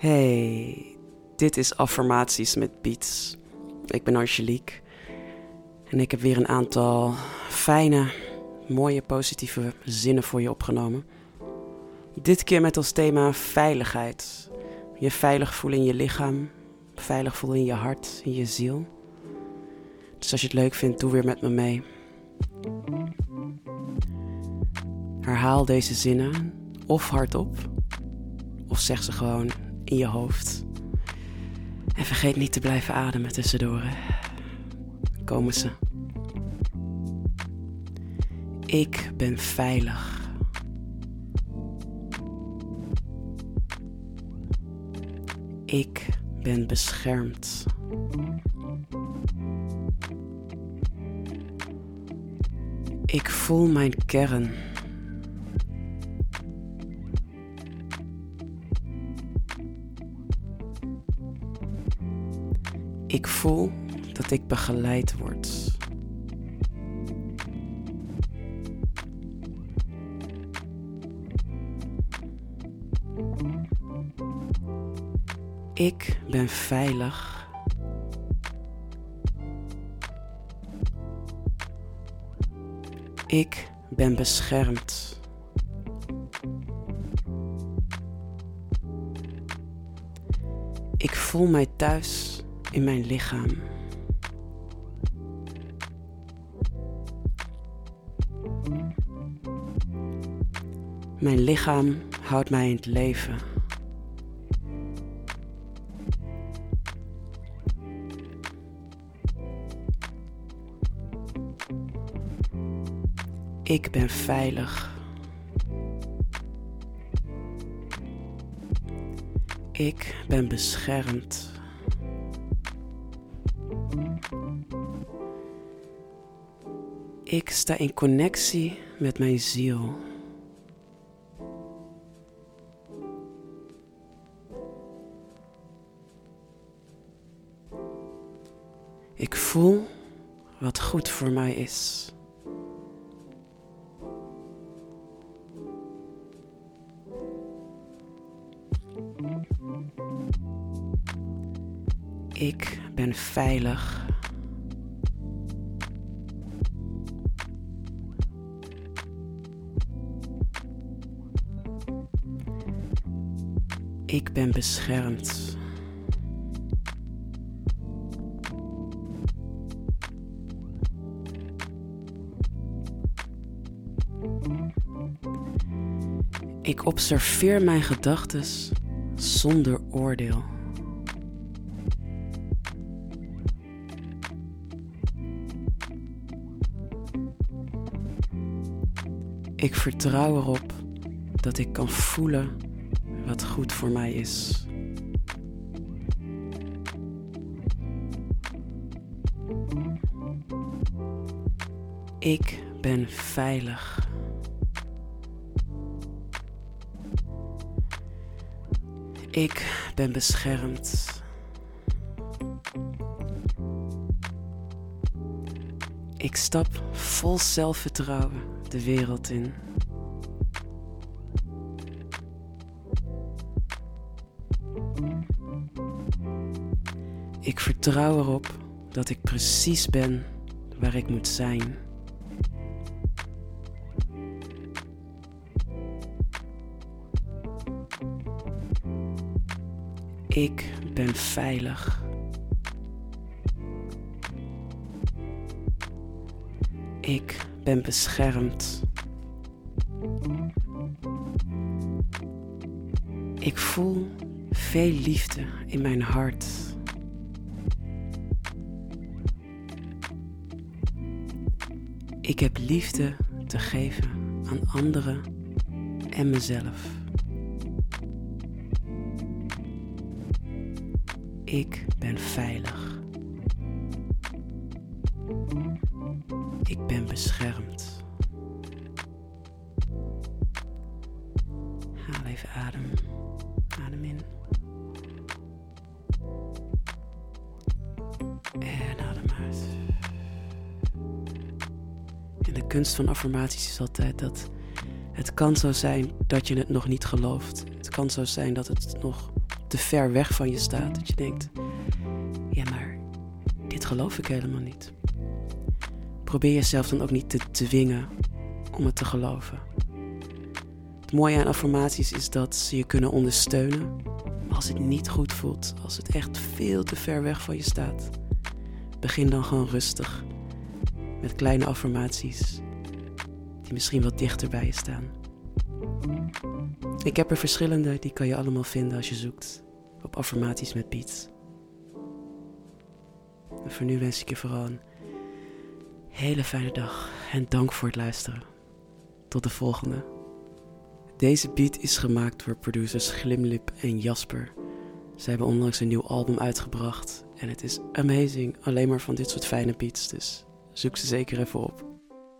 Hey, dit is Affirmaties met Beats. Ik ben Angelique en ik heb weer een aantal fijne, mooie, positieve zinnen voor je opgenomen. Dit keer met als thema veiligheid. Je veilig voelen in je lichaam, veilig voelen in je hart, in je ziel. Dus als je het leuk vindt, doe weer met me mee. Herhaal deze zinnen of hardop, of zeg ze gewoon in je hoofd. En vergeet niet te blijven ademen tussendoor. Komen ze. Ik ben veilig. Ik ben beschermd. Ik voel mijn kern. Ik voel dat ik begeleid word. Ik ben veilig. Ik ben beschermd. Ik voel mij thuis in mijn lichaam. Mijn lichaam houdt mij in het leven. Ik ben veilig. Ik ben beschermd. Ik sta in connectie met mijn ziel. Ik voel wat goed voor mij is. Ik ben veilig. Ik ben beschermd. Ik observeer mijn gedachten zonder oordeel. Ik vertrouw erop dat ik kan voelen wat goed voor mij is. Ik ben veilig. Ik ben beschermd. Ik stap vol zelfvertrouwen de wereld in. Ik vertrouw erop dat ik precies ben waar ik moet zijn. Ik ben veilig. Ik ben beschermd. Ik voel veel liefde in mijn hart. Ik heb liefde te geven aan anderen en mezelf. Ik ben veilig. Ik ben beschermd. Haal even adem. Adem in. Kunst van affirmaties is altijd dat het kan zo zijn dat je het nog niet gelooft. Het kan zo zijn dat het nog te ver weg van je staat. Dat je denkt, ja maar dit geloof ik helemaal niet. Probeer jezelf dan ook niet te dwingen om het te geloven. Het mooie aan affirmaties is dat ze je kunnen ondersteunen. Maar als het niet goed voelt, als het echt veel te ver weg van je staat, begin dan gewoon rustig met kleine affirmaties die misschien wat dichter bij je staan. Ik heb er verschillende, die kan je allemaal vinden als je zoekt op affirmaties met beats. En voor nu wens ik je vooral een hele fijne dag en dank voor het luisteren. Tot de volgende. Deze beat is gemaakt door producers Glimlip en Jasper. Ze hebben onlangs een nieuw album uitgebracht en het is amazing. Alleen maar van dit soort fijne beats, dus zoek ze zeker even op.